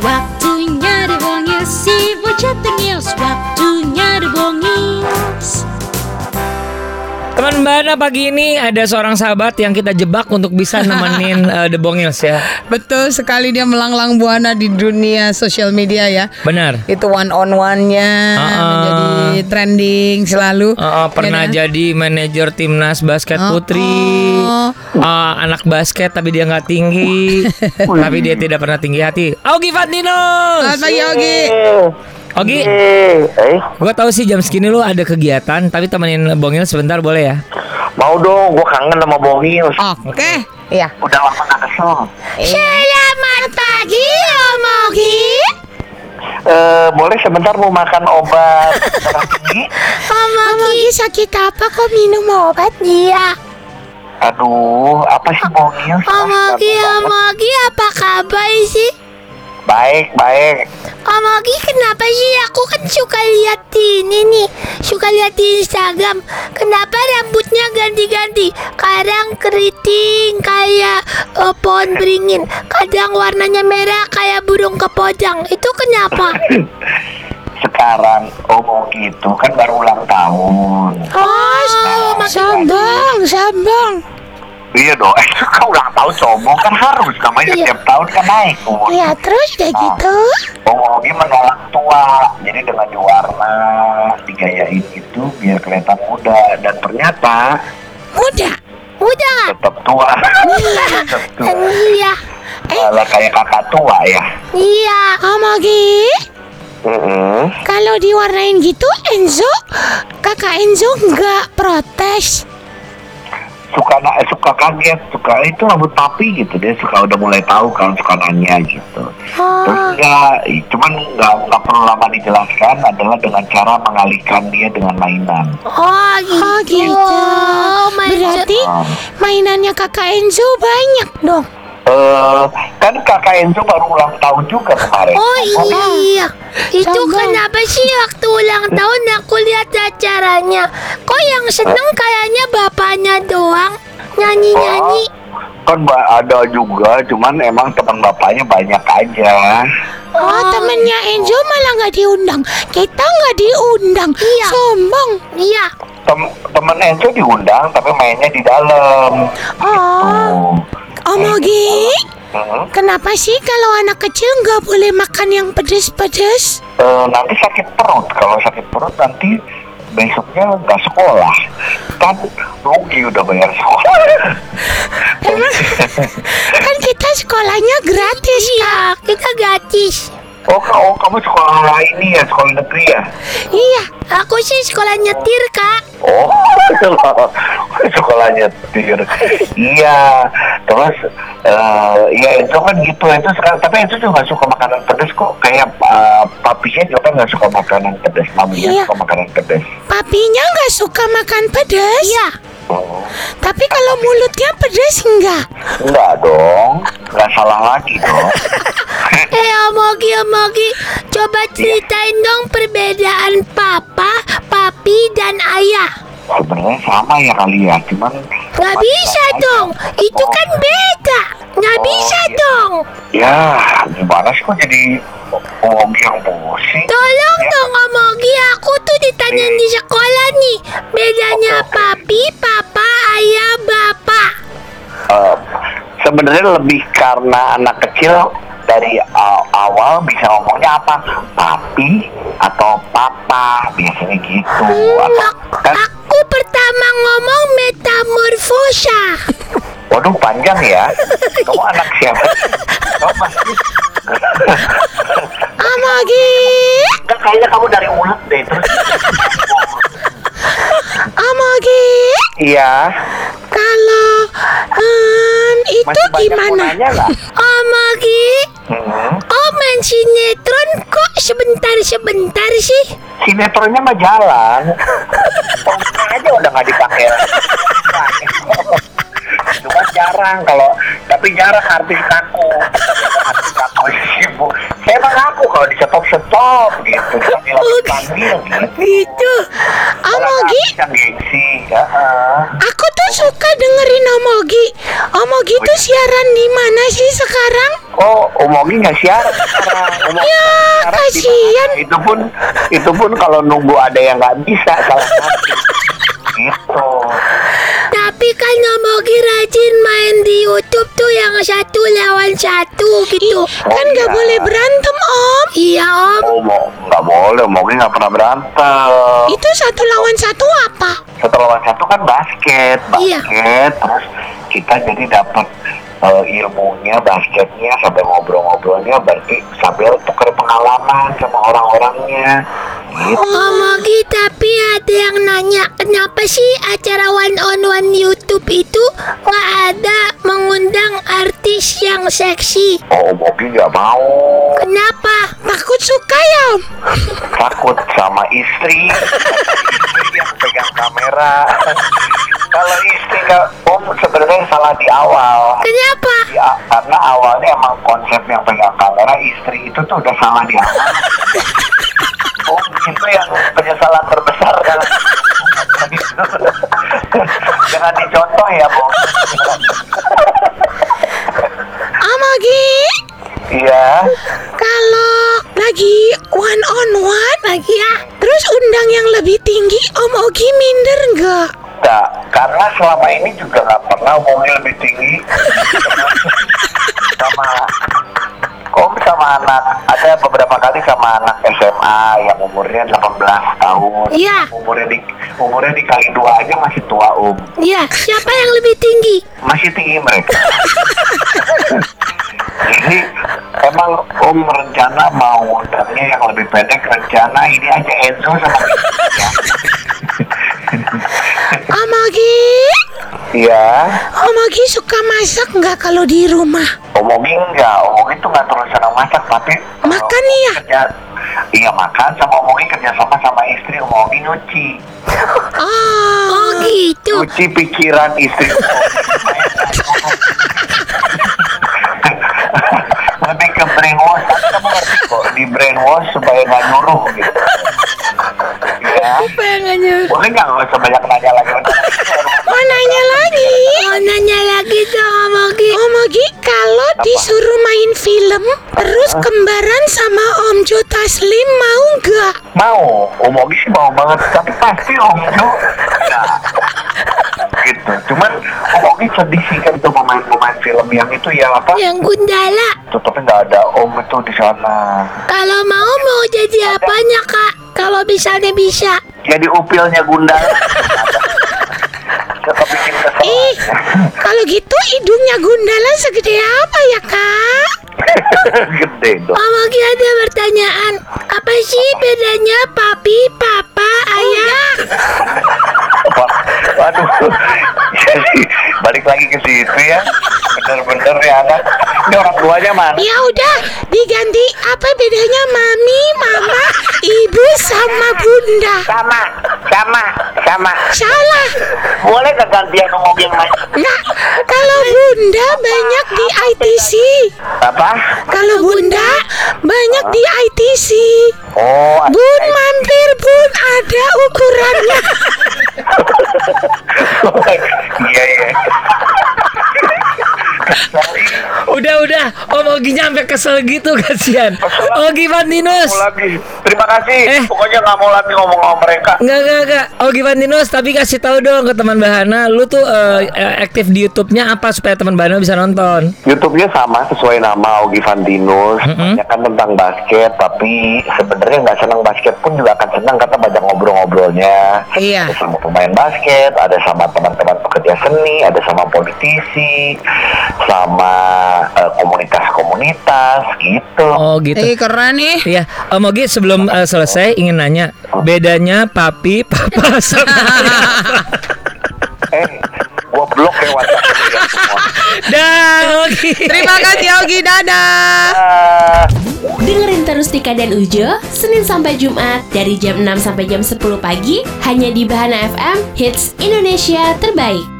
Waktunya dibongil si bocah tengil Waktunya dibongil Teman Mbak pagi ini ada seorang sahabat yang kita jebak untuk bisa nemenin uh, The Bongils ya. Betul sekali dia melanglang buana di dunia sosial media ya. Benar. Itu one on one-nya Uh-uh. menjadi trending selalu. Uh, uh, pernah Ya kan? jadi manajer timnas basket Oh, putri, oh. Uh, anak basket tapi dia nggak tinggi, tapi dia tidak pernah tinggi hati. Augie Fadlinus. Selamat pagi Ogi. Ogi, gue tahu sih jam segini lu ada kegiatan, tapi temenin Bongil sebentar boleh ya? mau dong, gue kangen sama Bongil. Oke. Iya. Udah lama gak kesel. Selamat pagi Om Ogi Eh, boleh sebentar mau makan obat? Om Ogi sakit apa kok minum obat dia? Aduh, apa sih Bongil? Om Ogi, Om Ogi apa kabar sih? Baik, baik. Om Ogi kenapa sih aku kan suka lihat ini nih Suka lihat di Instagram Kenapa rambutnya ganti-ganti Kadang keriting kayak eh, pohon beringin Kadang warnanya merah kayak burung kepojang Itu kenapa? Sekarang Om gitu kan baru ulang tahun. Oh, sambang, sambang Iya dong, eh kan ulang tahun sombong kan harus namanya Iya. setiap tahun kan naik umur. Iya, terus kayak Ah. gitu Om Ogi menolak tua, jadi dengan diwarna, digayain itu biar kelihatan muda dan ternyata Muda Muda nggak? tetap tua. tetap tua. Iya Malah kayak kakak tua ya. Iya Om Ogi. Kalau diwarnain gitu Enzo Kakak Enzo nggak protes Suka na- eh, suka kaget, suka itu rambut papi gitu dia suka udah mulai tahu kan suka nanya gitu. Terus Oh, enggak, cuman nggak nggak perlu lama dijelaskan adalah dengan cara mengalihkan dia dengan mainan. oh gitu, Berarti Ah. mainannya kakak Enzo banyak dong. Eh, kan kakak Enzo baru ulang tahun juga kemarin. Oh iya. Itu kenapa sih waktu ulang tahun aku lihat acaranya? Kok yang seneng kayaknya bapaknya doang Nyanyi-nyanyi? Kan ba- ada juga, cuman emang teman bapaknya banyak aja. Oh temennya Enzo malah nggak diundang. Kita nggak diundang. Iya. Sombong. Iya. Tem temen Enzo diundang, tapi mainnya di dalam. Oh Tuh. Om Ogi Hmm. Kenapa sih kalau anak kecil nggak boleh makan yang pedes-pedes? Eh, nanti sakit perut. Kalau sakit perut nanti besoknya nggak sekolah. Kan rugi udah bayar sekolah. Emang kan kita sekolahnya gratis Iya kita gratis Oh, oh, kamu sekolah ini ya, sekolah negeri ya? Iya aku sih sekolah nyetir kak Oh, sekolah nyetir. iya, terus eh ya itu kan gitu itu sekarang. Tapi itu juga nggak suka makanan pedas kok. Kayak uh, papinya juga kan nggak suka makanan pedas, maminya Iya. suka makanan pedas. Papinya nggak suka makan pedas Iya Oh, Tapi kalau mulutnya pedas enggak? Enggak dong, nggak salah lagi dong. Eh Om Ogi, Om Ogi Coba ceritain dong perbedaan papa, papi, dan ayah. Sebenarnya sama ya kali ya, cuman Nggak bisa dong. Itu kan beda. Nggak Oh, bisa iya. dong. Ya gimana sih kok jadi om yang pusing? Tolong Ya. dong Om Ogi Aku tuh ditanyain di sekolah nih. Bedanya papi, papa, ayah, bapak. Eh, sebenarnya lebih karena anak kecil dari a- awal bisa ngomongnya apa? Papi atau papa? Biasanya gitu. Hmm, atau kan Aku pertama ngomong metamorfosa. Waduh panjang ya. Kamu anak siapa kamu Ogi Enggak, kayaknya kamu dari ulet deh terus Om Ogi iya. Kalau em, itu masih gimana? Ogi Hmm. Oh main sinetron kok sebentar-sebentar sih? Sinetronnya mah jalan. Pokoknya aja udah nggak dipakai cuma jarang kalau tapi jarang artis kaku emang ngaku kalau disetop stop gitu dipanggil panggil gitu Om Orang Ogi artis yang gengsi ah. Aku tuh suka dengerin Om Ogi Om Ogi tuh siaran di mana sih sekarang? oh Om Ogi nggak siaran sekarang. Ya, di kasihan. itu pun itu pun kalau nunggu ada yang nggak bisa salah satu gitu Tapi kan Om Ogi rajin main di YouTube tuh yang satu lawan satu gitu. kan nggak boleh berantem om. Iya Om. oh mau nggak boleh Om Ogi nggak pernah berantem Itu satu lawan satu apa? satu lawan satu kan basket Iya. basket terus kita jadi dapat eh, ilmunya basketnya sampai ngobrol-ngobrolnya berarti sambil tukar pengalaman sama orang-orangnya Om Ogi tapi ada yang nanya kenapa sih acara one on one YouTube itu nggak ada mengundang artis yang seksi? oh Om Ogi nggak mau Kenapa? Takut suka ya om. takut sama istri istri yang pegang kamera kalau istri nggak om sebenarnya salah di awal Kenapa? Ya, karena awalnya emang konsep yang pegang kamera istri itu tuh udah salah di awal. Itu yang penyesalan terbesar dalam Jangan dicontoh ya, Bu. Om Ogi, Iya. kalau lagi one on one, Lagi ya? terus undang yang lebih tinggi, Om Ogi minder nggak? Enggak, karena selama ini juga nggak pernah mobil lebih tinggi sama Om sama anak ada beberapa kali sama anak SMA yang umurnya 18 tahun. Iya. Umurnya di umurnya dikali dua aja masih tua Om. Iya. Siapa yang lebih tinggi? Masih tinggi mereka. Jadi emang Om rencana mau undangnya yang lebih pendek rencana ini aja Enzo sama ya. Om Ogi, Iya. Om Ogi suka masak nggak kalau di rumah? Omongin enggak, omongin tuh nggak terus senang masak tapi Makan kalau iya? kerja, iya makan sama omongin kerja sama sama istri omongin nyuci Oh, Oh gitu. nyuci pikiran istri lebih ke brainwash tapi kamu ngerti kok di brainwash supaya nggak nyuruh gitu ya boleh nggak nggak usah banyak nanya lagi nanya lagi. Mau nanya lagi dong Om Ogi. Om Ogi, kalau disuruh main film, terus kembaran sama Om Jo Taslim mau nggak? mau Om Ogi sih mau banget tapi pasti Om Jo ya gitu cuman Om Ogi sedih sih kan tuh pemain-pemain film yang itu yang apa Yang Gundala. tuh tapi nggak ada Om itu di sana Kalau mau mau jadi apanya kak? Kalau misalnya bisa. jadi upilnya Gundala Kita bikin kesel Ih, kalau gitu hidungnya Gundala segede apa ya kak? gede dong. Ogi ada pertanyaan. Apa sih bedanya papi, papa, ayah? waduh. Jadi balik lagi ke situ ya. Bener-bener ya anak. Ini orang tuanya mana Ya udah, diganti. Apa bedanya mami, mama, ibu sama bunda? sama sama sama Salah. boleh gak gantian ngomong yang lain Nah, kalau bunda banyak di ITC. apa Kalau bunda banyak di ITC. oh Bun mampir bun ada ukurannya. iya iya Udah udah, Om Ogi nyampe kesel gitu kasihan. Ogi Vantinus. lagi terima kasih Eh. pokoknya nggak mau lagi ngomong sama mereka Enggak enggak enggak. Ogi Vantinus tapi kasih tahu dong ke teman Bahana, lu tuh eh, aktif di YouTube-nya apa supaya teman Bahana bisa nonton. YouTube-nya sama sesuai nama Ogi Vantinus, banyak kan tentang basket, tapi sebenarnya nggak senang basket pun juga akan senang karena banyak ngobrol-ngobrolnya. Iya. Ada sama pemain basket, ada sama teman-teman pekerja seni, ada sama politisi, sama eh, komunitas-komunitas gitu. Oh gitu. Eh keren nih. Iya, Om Ogi sebelum eh, selesai ingin nanya bedanya papi, papa sama Eh, gua blok ya WhatsApp lu ya semua. Dan Ogi. Terima kasih Ogi, dadah. Ah. Terus Tika dan Ujo, Senin sampai Jumat dari jam 6 sampai jam 10 pagi, hanya di Bahana FM, hits Indonesia terbaik.